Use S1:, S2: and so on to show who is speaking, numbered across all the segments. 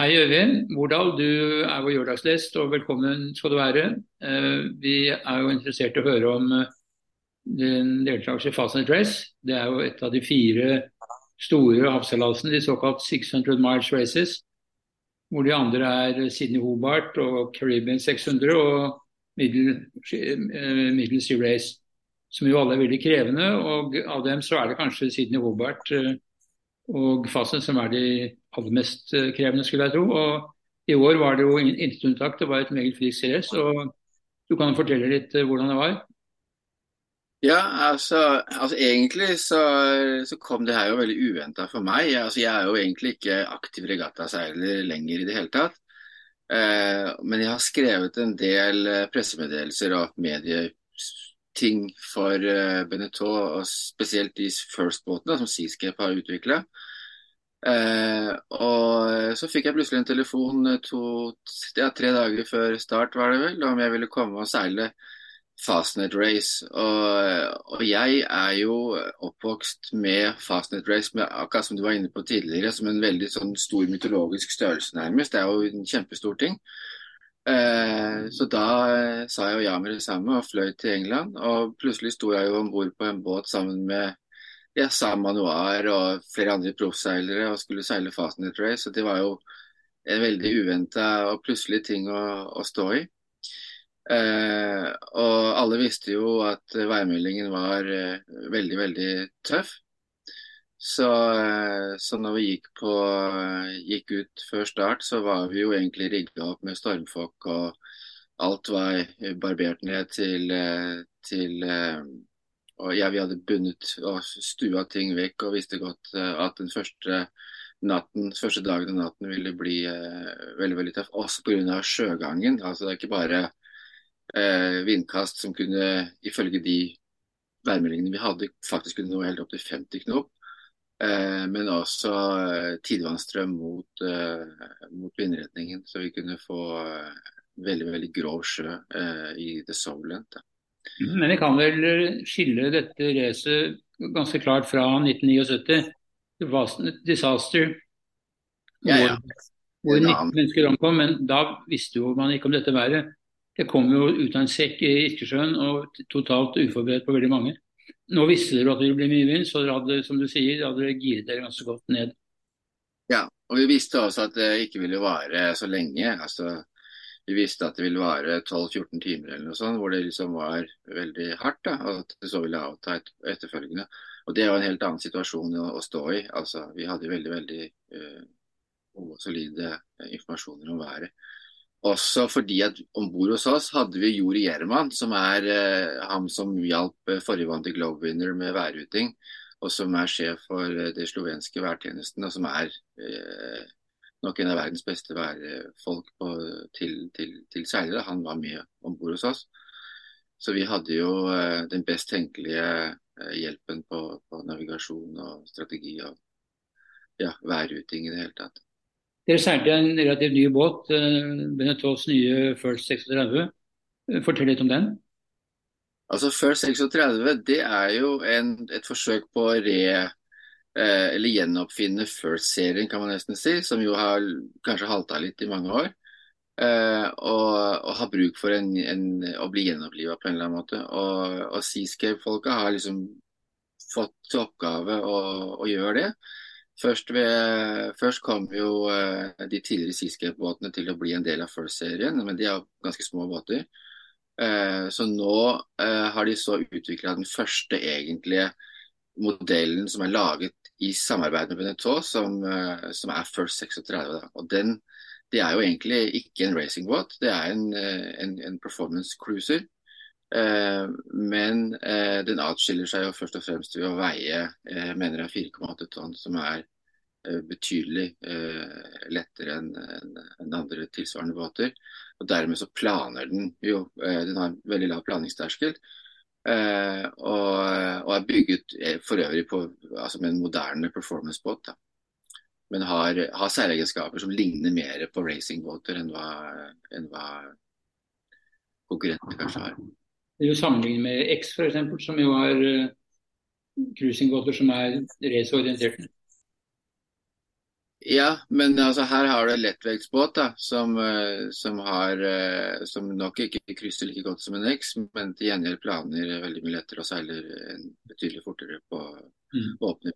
S1: Hei Øyvind Mordal, du er vår lørdagsgjest og velkommen skal du være. Eh, vi er jo interessert i å høre om den din deltakelse i Fastnet Race. Det er jo et av de fire store havseilasene, de såkalt 600 miles races. Hvor de andre er Sydney Hobart og Caribbean 600 og eh, Middle Sea Race. Som jo alle er veldig krevende. Og av dem så er det kanskje Sydney Hobart og fasen som er de aller mest eh, krevende, skulle jeg tro. Og I år var det jo intet unntak. Det var et meget friskt race. og Du kan fortelle litt eh, hvordan det var?
S2: Ja, altså, altså egentlig så, så, kom det her jo veldig uventa for meg. Altså, jeg er jo egentlig ikke aktiv regattaseiler lenger i det hele tatt. Eh, men jeg har skrevet en del eh, pressemeddelelser og medieting for eh, Benetton, og spesielt de First-båtene som Seascape har utvikla. Eh, og så fikk jeg plutselig en telefon eh, to, ja, tre dager før start var det vel, om jeg ville komme og seile Fastnet Race. Og, og jeg er jo oppvokst med Fastnet Race, med, akkurat som du var inne på tidligere, som en veldig sånn stor mytologisk størrelse, nærmest. Det er jo en kjempestor ting. Eh, så da eh, sa jeg jo ja med det samme og fløy til England. Og plutselig sto jeg jo om bord på en båt sammen med ja, Sam Manoir og flere andre proffseilere og skulle seile Fastnet Race. Og det var jo en veldig uventa og plutselig ting å, å stå i. Eh, og alle visste jo at værmeldingen var eh, veldig, veldig tøff. Så, eh, så, når vi gikk, på, gikk ut før start, så var vi jo egentlig rigga opp med stormfokk og alt var barbert ned til, eh, til eh, og ja, vi hadde bundet og stua ting vekk og visste godt uh, at den første natten, første dagen og natten ville bli uh, veldig veldig tøff. Også pga. sjøgangen. Altså, det er ikke bare eh, vindkast som kunne, ifølge de værmeldingene vi hadde, faktisk kunne nå helt opp til 50 knop. men også tidevannsstrøm mot, mot, vindretningen, så vi kunne få veldig veldig grov sjø i The Solent.
S1: Men vi kan vel skille dette racet ganske klart fra 1979. Det var et disaster
S2: ja, ja.
S1: hvor 19 mennesker omkom. Men da visste jo man ikke om dette været. Det kom jo ut av en sekk i Irkesjøen og totalt uforberedt på veldig mange. Nå visste dere at det ville bli mye vind, så dere hadde som du sier, hadde dere giret dere ganske godt ned.
S2: Ja, og vi visste også at det ikke ville vare så lenge. altså vi visste at det ville vare 12-14 timer eller noe sånt, hvor det liksom var veldig hardt. da, og at det så ville avta et, etterfølgende. Og Det er jo en helt annen situasjon å, å stå i. altså Vi hadde veldig veldig uh, gode og solide uh, informasjoner om været. Også fordi at om bord hos oss hadde vi Jori Gjerman, som er uh, ham som hjalp uh, forrige Globe Winner med værruting. Og som er sjef for det slovenske værtjenesten, og som er nok en av verdens beste værfolk på, til, til, til seilere. Han var med om bord hos oss. Så vi hadde jo eh, den best tenkelige eh, hjelpen på, på, navigasjon og strategi og ja, værruting i det hele tatt.
S1: Dere seilte en relativt ny båt, eh, Benetons nye First 36. Fortell litt om den.
S2: Altså First 36 det er jo en, et forsøk på å re Eh, eller gjenoppfinne First-serien, kan man nesten si, som jo har kanskje halta litt i mange år. Eh, og, og, har bruk for en, en, å bli gjenoppliva på en eller annen måte. Og, og Seascape-folka har liksom fått til oppgave å, å gjøre det. Først, ved, først, kom jo uh, de tidligere Seascape-båtene til å bli en del av First-serien, men de er ganske små båter. Uh, så nå uh, har de så utvikla den første egentlige modellen som er laget i samarbeid med Benetton, som, eh, som, er First 36. Og den, Det er jo egentlig ikke en racingbåt, det er en, eh, en, en performance cruiser. Eh, men den atskiller seg jo først og fremst ved å veie eh, mener jeg 4,8 tonn, som er betydelig lettere enn en andre tilsvarende båter. Og Dermed så planer den jo Den har en veldig lav planingsterskel. Eh, og, og, er bygget eh, for øvrig på, altså med en moderne performance-båt. Men har, har særegenskaper som ligner mer på racingbåter enn hva, enn hva konkurrentene kanskje har.
S1: Det er jo Sammenlignet med X f.eks., som jo har uh, cruisingbåter som er raceorienterte.
S2: Ja, men altså, her har du en lettvektsbåt da, som, eh, som, har, eh, som nok ikke krysser like godt som en X, men til gjengjeld planer veldig mye lettere og seiler betydelig fortere på mm. åpne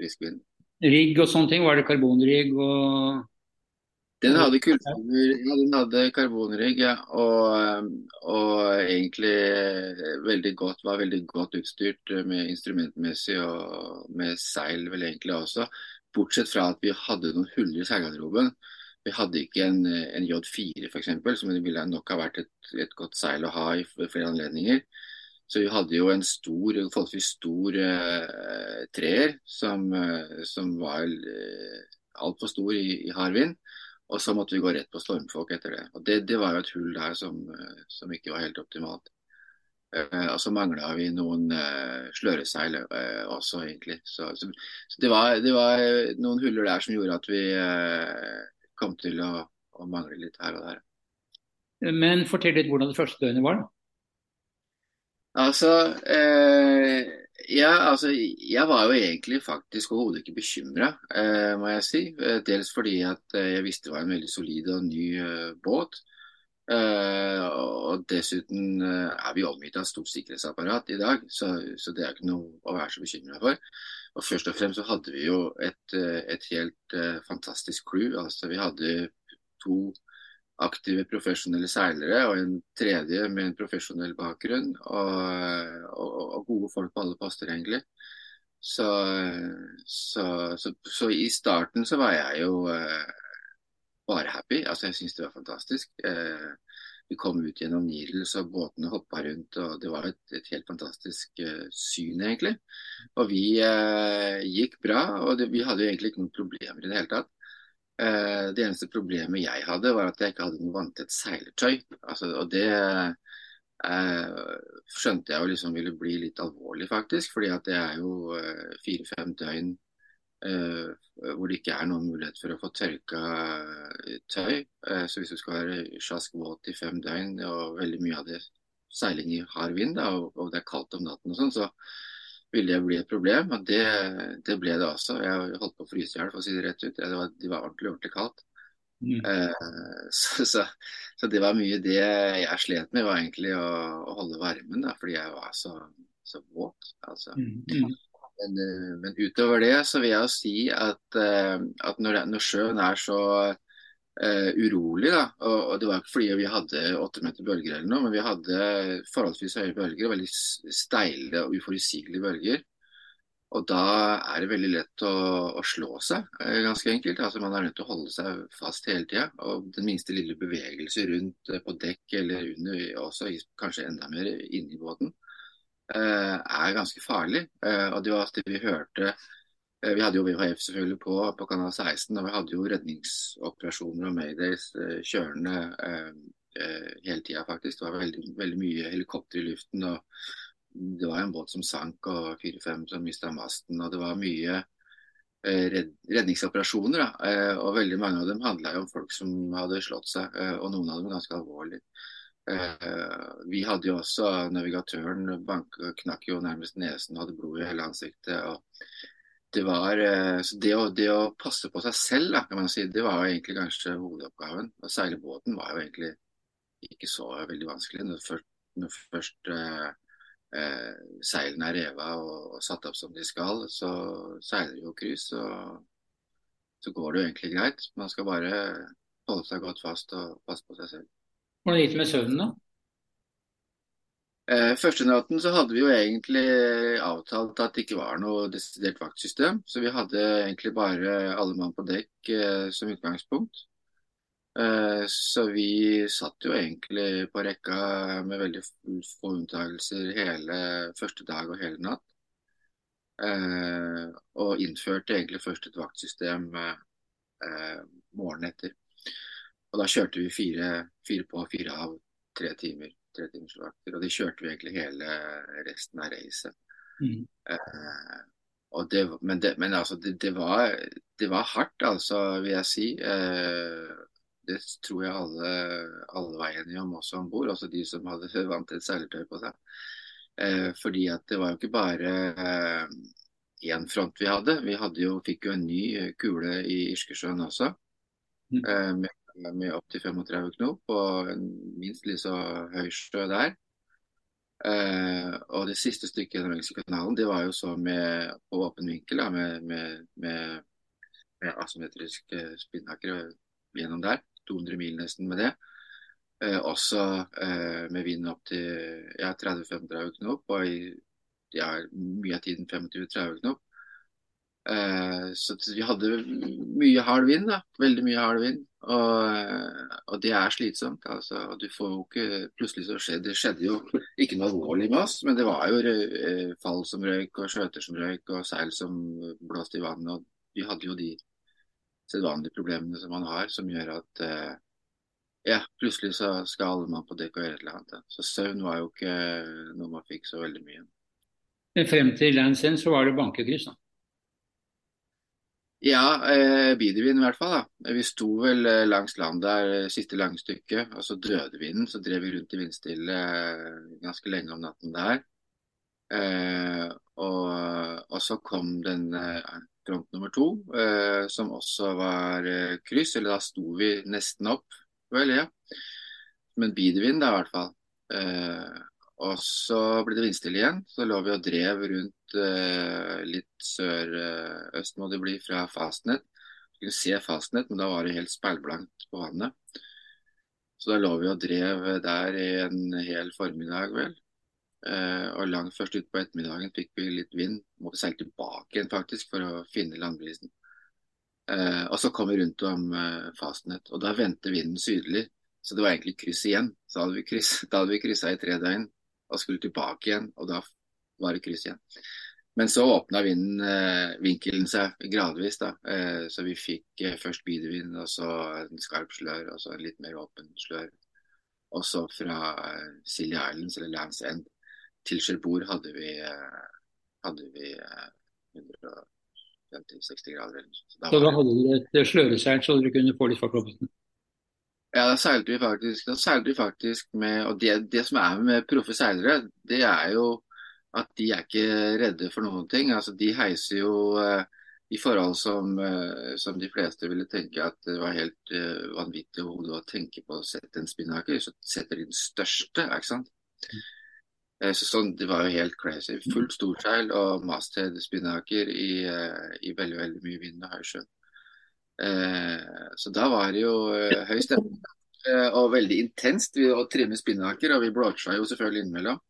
S2: frisk vind.
S1: Rigg og sånne ting, var det karbonrigg og
S2: den hadde kulturer, ja, den hadde karbonrigg, ja, og, og, egentlig veldig godt, var veldig godt utstyrt med instrumentmessig og med seil vel egentlig også. Bortsett fra at vi hadde noen huller i seilgarderoben. Vi hadde ikke en, en J4 f.eks., som det ville nok ha vært et, et, godt seil å ha i flere anledninger. Så vi hadde jo en stor, forholdsvis stor uh, treer som, uh, som var uh, altfor stor i, i hard vind. Og så måtte vi gå rett på stormfolk etter det. Og Det, det var jo et hull der som, eh, som ikke var helt optimalt. Eh, og så mangla vi noen eh, sløreseil eh, også, egentlig. Så, så, så det, var, det, var, noen huller der som gjorde at vi kom til å, å, mangle litt her og der.
S1: Men fortell litt hvordan det første døgnet var.
S2: Altså, eh, ja, altså, jeg var jo egentlig faktisk overhodet ikke bekymra, eh, må jeg si. Dels fordi at jeg visste det var en veldig solid og ny eh, båt. Eh, og dessuten eh, er vi omgitt av stort sikkerhetsapparat i dag, så, så, det er ikke noe å være så bekymra for. Og først og fremst så hadde vi jo et, et helt fantastisk crew. Altså, vi hadde to aktive profesjonelle seilere og en tredje med en profesjonell bakgrunn. Og, og, og gode folk på alle poster, egentlig. Så, så, så, så, i starten så var jeg jo bare happy. Altså jeg syns det var fantastisk. Eh, vi kom ut gjennom Nils så båtene hoppa rundt, og det var et, et helt fantastisk eh, syn, egentlig. Og vi gikk bra, og det, vi hadde jo egentlig ikke noen problemer i det hele tatt. Eh, det eneste problemet jeg hadde, var at jeg ikke hadde noe vanntett seilertøy. Altså, og det eh, skjønte jeg jo liksom ville bli litt alvorlig, faktisk. fordi at det er jo eh, fire-fem døgn eh, hvor det ikke er noen mulighet for å få tørka eh, tøy. Eh, så hvis du skal være sjask våt i fem døgn, og veldig mye av det seiling i hard vind, da, og, det er kaldt om natten og sånn, så ville det bli et problem. Og det, det ble det også. Jeg holdt på å fryse i hjel, for å si det rett ut. Det var, det var ordentlig, ordentlig kaldt. Mm. Så, så, så, det var mye det jeg slet med, var egentlig å, å holde varmen. Da, fordi jeg var så, så våt. Altså. Mm. Mm. Men, utover det så vil jeg si at, uh, at når, når, sjøen er så uh, urolig. Da. Og, og, Det var ikke fordi vi hadde åtte meter bølger, eller noe, men vi hadde forholdsvis høye bølger. Veldig steile og uforutsigelige bølger. Og Da er det veldig lett å, å slå seg, ganske enkelt. Altså Man er nødt til å holde seg fast hele tida. Og den minste lille bevegelse rundt på dekk eller under, også kanskje enda mer inni båten, er ganske farlig. og Det var det vi hørte Eh, vi hadde jo VHF selvfølgelig på, på kanal 16, og vi hadde jo redningsoperasjoner og Maydays eh, kjørende eh, eh, hele tida, faktisk. Det var veldig, veldig, mye helikopter i luften. og Det var en båt som sank og fire-fem som mista masten. og Det var mye eh, redningsoperasjoner. Eh, og Veldig mange av dem handla om folk som hadde slått seg, og noen av dem ganske alvorlig. Vi hadde jo også navigatøren bank, knakk jo nærmest nesen og hadde blod i hele ansiktet. og det var eh, det å, det å, passe på seg selv, da, kan man si, det var jo egentlig kanskje hovedoppgaven. Å seile båten var jo egentlig ikke så veldig vanskelig. Når først, når først eh, eh, seilene er reva og, og, satt opp som de skal, så seiler jo kryss. Og så går det jo egentlig greit. Man skal bare holde seg godt fast og passe på seg selv.
S1: Hvordan gikk det med søvnen, da?
S2: Eh, første natten så hadde vi jo egentlig avtalt at det ikke var noe desidert vaktsystem. Så vi hadde egentlig bare alle mann på dekk eh, som utgangspunkt. Eh, så vi satt jo egentlig på rekka med veldig få unntakelser hele første dag og hele natt. Eh, og innførte egentlig først et vaktsystem eh, morgenen etter. Og da kjørte vi fire, fire på, fire av, tre timer tretimersvakter. Og de kjørte vi egentlig hele resten av racet. Mm. Eh, det, men, det, men altså, det, det, var, det, var, hardt, altså, vil jeg si. Eh, det tror jeg alle, alle var enige om også om bord, også de som hadde vant et seilertøy på seg. Eh, fordi at det var jo ikke bare eh, én front vi hadde. Vi hadde jo, fikk jo en ny kule i Irskesjøen også, mm. med, med opptil 35 knop og en minst like så høy sjø der. Eh, og det siste stykket gjennom Mexicokanalen det var jo så med, på åpen vinkel da, med, med, med, med asymmetrisk uh, spinnaker gjennom der. 200 mil nesten med det. Eh, også med vind opp til ja, 30-35 knop, og i ja, mye av tiden 25-30 knop. Så vi hadde mye hard vind, da. Veldig mye hard vind. Og, og, det er slitsomt. altså. Du får jo ikke Plutselig så skjedde det skjedde jo ikke noe alvorlig med oss, men det var jo eh, fall som røyk, og skjøter som røyk, og seil som blåste i vannet. og Vi hadde jo de sedvanlige problemene som man har, som gjør at eh, ja, plutselig så skal alle mann på dekk og gjøre et eller annet. Så søvn var jo ikke noe man fikk så veldig mye.
S1: Men frem til Lands End så var det bankekryss, da?
S2: Ja, eh, Bidervin i hvert fall. da. Vi sto vel eh, langs land der siste lange stykke, og så døde vinden. Så drev vi rundt i vindstille eh, ganske lenge om natten der. Eh, og, og, så kom den eh, front nummer to, eh, som også var kryss. Eller da sto vi nesten opp, vel, ja. Men Bidervin da, i hvert fall. Og så ble det vindstille igjen. Så lå vi og drev rundt eh, litt sørøst, må det bli, fra Fastnet. Vi kunne se Fastnet, men da var det helt speilblankt på vannet. Så da lå vi og drev der i en hel formiddag, vel. Eh, og langt først utpå ettermiddagen fikk vi litt vind. Måtte seile tilbake igjen faktisk for å finne landbrisen. Eh, og så kom vi rundt om eh, Fastnet, og da vendte vinden sydlig. Så det var egentlig kryss igjen. Så hadde vi, da hadde vi kryssa i tre døgn og skulle tilbake igjen, og da var det kryss igjen. Men så åpna vinden eh, vinkelen seg gradvis, da. Eh, så vi fikk eh, først bidevind, og så en skarp slør, og så en litt mer åpen slør. Og så fra Silly Islands, eller Lands End, til Cherbourg hadde vi, hadde vi 150-60 eh, grader.
S1: Så da, så da hadde dere et sløreseil så dere kunne få litt på båten?
S2: Ja, da seilte vi faktisk, da seilte vi faktisk med Og det, det, som er med proffe seilere, det er jo at de er ikke redde for noen ting. Altså, de heiser jo uh, i forhold som, uh, som, de fleste ville tenke at det var helt uh, vanvittig hode å tenke på å sette en spinnaker. Så setter de den største, ikke sant. Så sånn, Det var jo helt crazy. Fullt storseil og masthead spinnaker i, i veldig veldig mye vind og høy sjø. Eh, så da var det jo eh, høy stemning eh, og veldig intenst å trimme spinnaker, og vi blåsa jo selvfølgelig innimellom.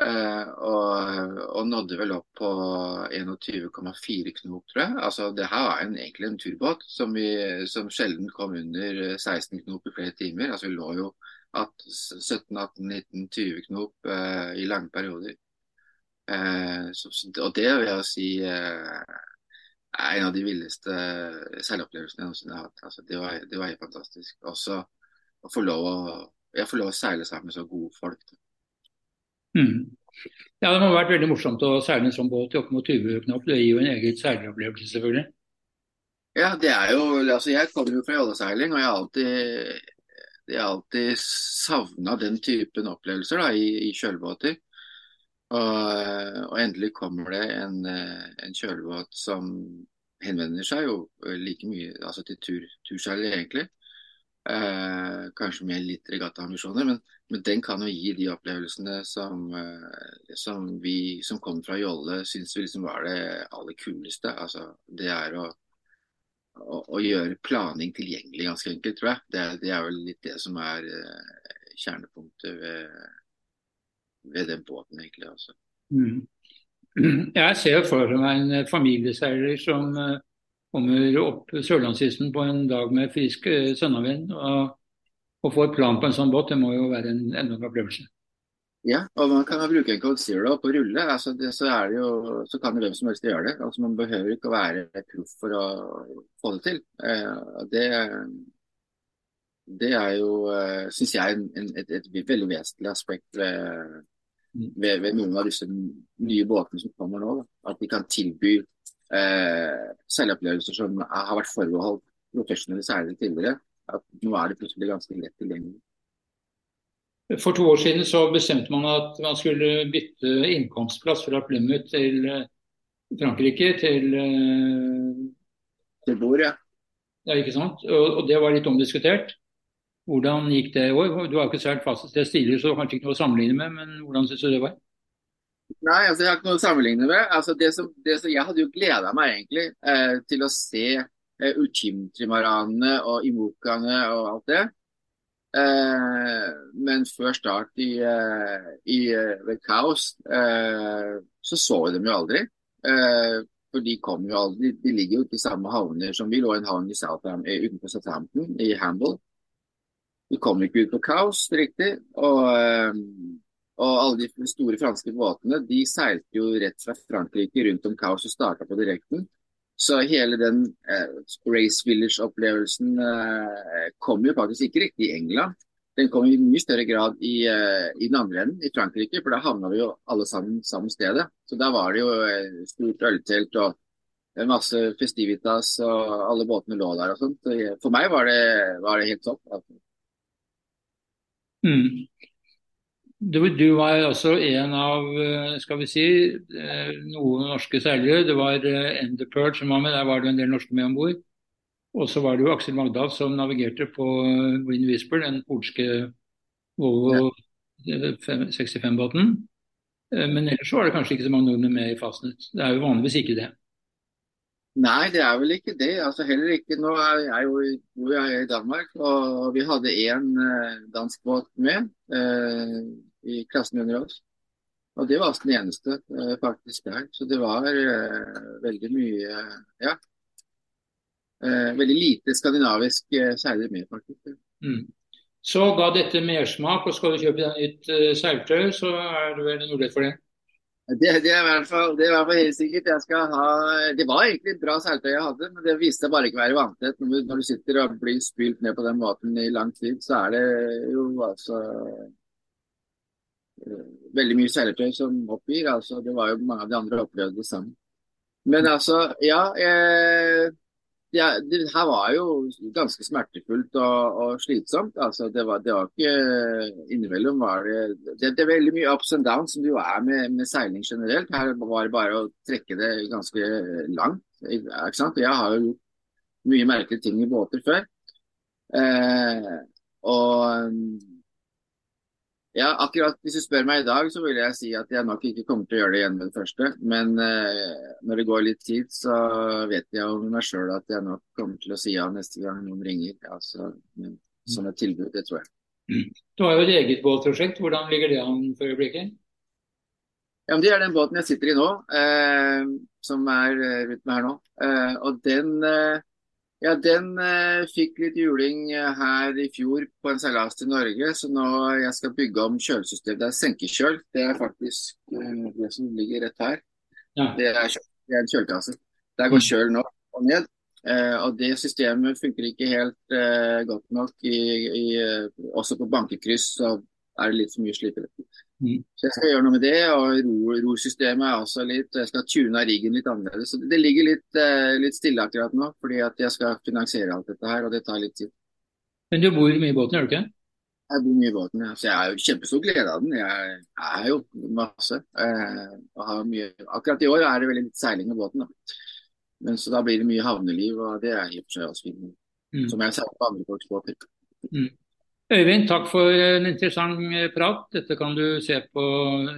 S2: Og, og, nådde vel opp på 21,4 knop, tror jeg. Altså, det her var en, egentlig en turbåt som, vi, som sjelden kom under 16 knop i flere timer. Altså, vi lå jo 17-18-19-20 knop eh, i lange perioder. Eh, så, og det vil jeg si eh, er en av de villeste seilopplevelsene jeg noensinne har hatt. Altså, det, var, det, var, helt fantastisk. Også å få lov å, jeg får lov å seile sammen med så gode folk.
S1: Mm. Ja, Det må ha vært veldig morsomt å seile en sånn båt i opp mot 20 knop. Det gir jo en egen seileropplevelse, selvfølgelig.
S2: Ja, det er jo, altså Jeg kommer jo fra jolleseiling, og jeg har alltid, jeg har alltid savna den typen opplevelser da, i, i kjølbåter. Og, og, endelig kommer det en, eh, en, kjølebåt som henvender seg jo like mye altså til tur, turseiler, egentlig. Eh, kanskje med litt regattaambisjoner, men, men den kan jo gi de opplevelsene som, eh, som vi som kommer fra jolle, syns vi liksom var det aller kuleste. Altså, det er å, å, å, gjøre planing tilgjengelig, ganske enkelt, tror jeg. Det, det er vel litt det som er eh, kjernepunktet ved ved den båten, egentlig. Altså. Mm.
S1: Jeg ser for meg en familieseiler som uh, kommer opp Sørlandskysten på en dag med frisk uh, sønnavind. Og, og får plan på en sånn båt, det må jo være en enorm opplevelse.
S2: Ja, og man kan bruke en code zero på rulle. Altså det, så, jo, så, kan jo hvem som helst gjøre det. Altså Man behøver ikke å være proff for å få det til. Eh, det, det er jo, uh, syns jeg, en, et, et, veldig vesentlig aspekt ved, ved, ved, noen av disse nye båtene som kommer nå. Da. At de kan tilby eh, selvopplevelser som har vært forbeholdt profesjonelle seilere tidligere. At nå er det plutselig ganske lett tilgjengelig.
S1: For to år siden så bestemte man at man skulle bytte innkomstplass fra Plymouth til, Frankrike til
S2: Til bord, ja.
S1: Ja, ikke sant? Og, og, det var litt omdiskutert. Hvordan gikk det i år? Du har ikke seilt fastest tidligere, så kanskje ikke noe å sammenligne med, men hvordan syns du det var?
S2: Nei, altså jeg har ikke noe å sammenligne med. Altså det som, det som, jeg hadde jo gleda meg egentlig eh, til å se eh, Uchim-trimaranene og Imokaene og alt det. Eh, men før start i, eh, i eh, ved Kaos eh, så så vi dem jo aldri. Eh, for de kom jo aldri, de ligger jo ikke i samme havner som vi lå i en havn i Southam, eh, utenfor Southampton, i Hamble. Vi kom ikke ut på Kaos, riktig. Og, eh, og, alle de store franske båtene de seilte jo rett fra Frankrike rundt om Kaos og starta på direkten. Så hele den eh, Race Village-opplevelsen eh, kom jo faktisk ikke riktig i England. Den kom i mye større grad i, eh, i den andre enden, i Frankrike, for da havna vi jo alle sammen samme stedet. Så da var det jo uh, stort øltelt og en masse festivitas, og alle båtene lå der og sånt. For meg var det, var det helt topp.
S1: Mm. Du, du, var også en av eh, skal vi si, noen norske seilere. Det var Ender the Pearl som var med, der var det en del norske med om bord. Og så var det jo Aksel Magdal som navigerte på Wind Whisper, den polske Volvo 65-båten. Eh, men ellers var det kanskje ikke så mange nordmenn med i Fastnet. Det er jo vanligvis ikke det.
S2: Nei, det er vel ikke det. Altså heller ikke. Nå er jeg jo hvor jeg i Danmark, og vi hadde én eh, dansk båt med eh, i klassen under oss. Og det var den eneste eh, faktisk der. Så det var eh, veldig mye Ja, eh, veldig lite skandinavisk eh, seiler med, faktisk.
S1: Mm. Så ga dette mersmak, og skal du kjøpe nytt uh, seiltøy, så er det vel en mulighet for det?
S2: Det, det, er i hvert fall, det er i hvert fall helt sikkert. Jeg skal ha, det var egentlig et bra seiltøy jeg hadde, men det viste seg bare ikke å være vanntett. Når, når, du sitter og blir spylt ned på den måten i lang tid, så er det jo altså uh, veldig mye seilertøy som oppgir. Altså, det var jo mange av de andre opplevde det samme. Men altså, ja. Jeg, ja, det her var jo ganske smertefullt og, og slitsomt. Altså, det, var, det var ikke Innimellom var det, det, det er veldig mye ups and downs som det jo er med, med, seiling generelt. Her var det bare å trekke det ganske langt. Ikke sant? Jeg har jo gjort mye merkelige ting i båter før. Eh, og ja, akkurat Hvis du spør meg i dag, så vil jeg si at jeg nok ikke kommer til å gjøre det igjen med det første. Men eh, når det går litt tid, så vet jeg om meg sjøl at jeg nok kommer til å si ja neste gang noen ringer. Altså, som et tilbud, det tror jeg.
S1: Du har jo et eget båtprosjekt. Hvordan ligger det an for øyeblikket?
S2: Ja, men Det er den båten jeg sitter i nå, eh, som er eh, rundt meg her nå. Eh, og den eh, ja, Den eh, fikk litt juling eh, her i fjor på en seilas til Norge. Så nå jeg skal bygge om kjølesystem. Det er senkekjøl. Det er faktisk eh, det som ligger rett her. Ja. Det, er, det, er, en kjølekasse. Der går kjøl nå og ned. Eh, og det systemet funker ikke helt eh, godt nok. I, i, eh, også på bankekryss så er det litt for mye slipere. Mm. Så jeg skal gjøre noe med det, og rosystemet er også litt Jeg skal tune riggen litt annerledes. Så det ligger litt, uh, litt, stille akkurat nå, fordi at jeg skal finansiere alt dette her, og det tar litt tid.
S1: Men du bor mye i båten, gjør du ikke?
S2: Jeg bor mye i båten, ja. Så jeg har jo kjempestor glede av den. Jeg er jo masse. Mye. Akkurat i år er det veldig litt seiling med båten, da. Men så da blir det mye havneliv, og det er i og for seg også fint. Mm. Som jeg seiler på andre folks båter. Mm.
S1: Øyvind, takk for en interessant eh, prat. Dette kan du se på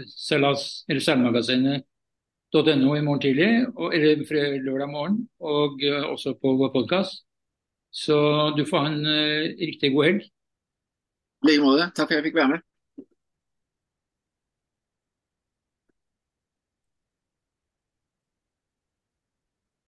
S1: selvmagasinet.no i morgen tidlig, eller lørdag morgen, og eh, også på vår podkast. Så du får ha en uh, riktig god helg.
S2: I like måte. Takk for at jeg fikk være med.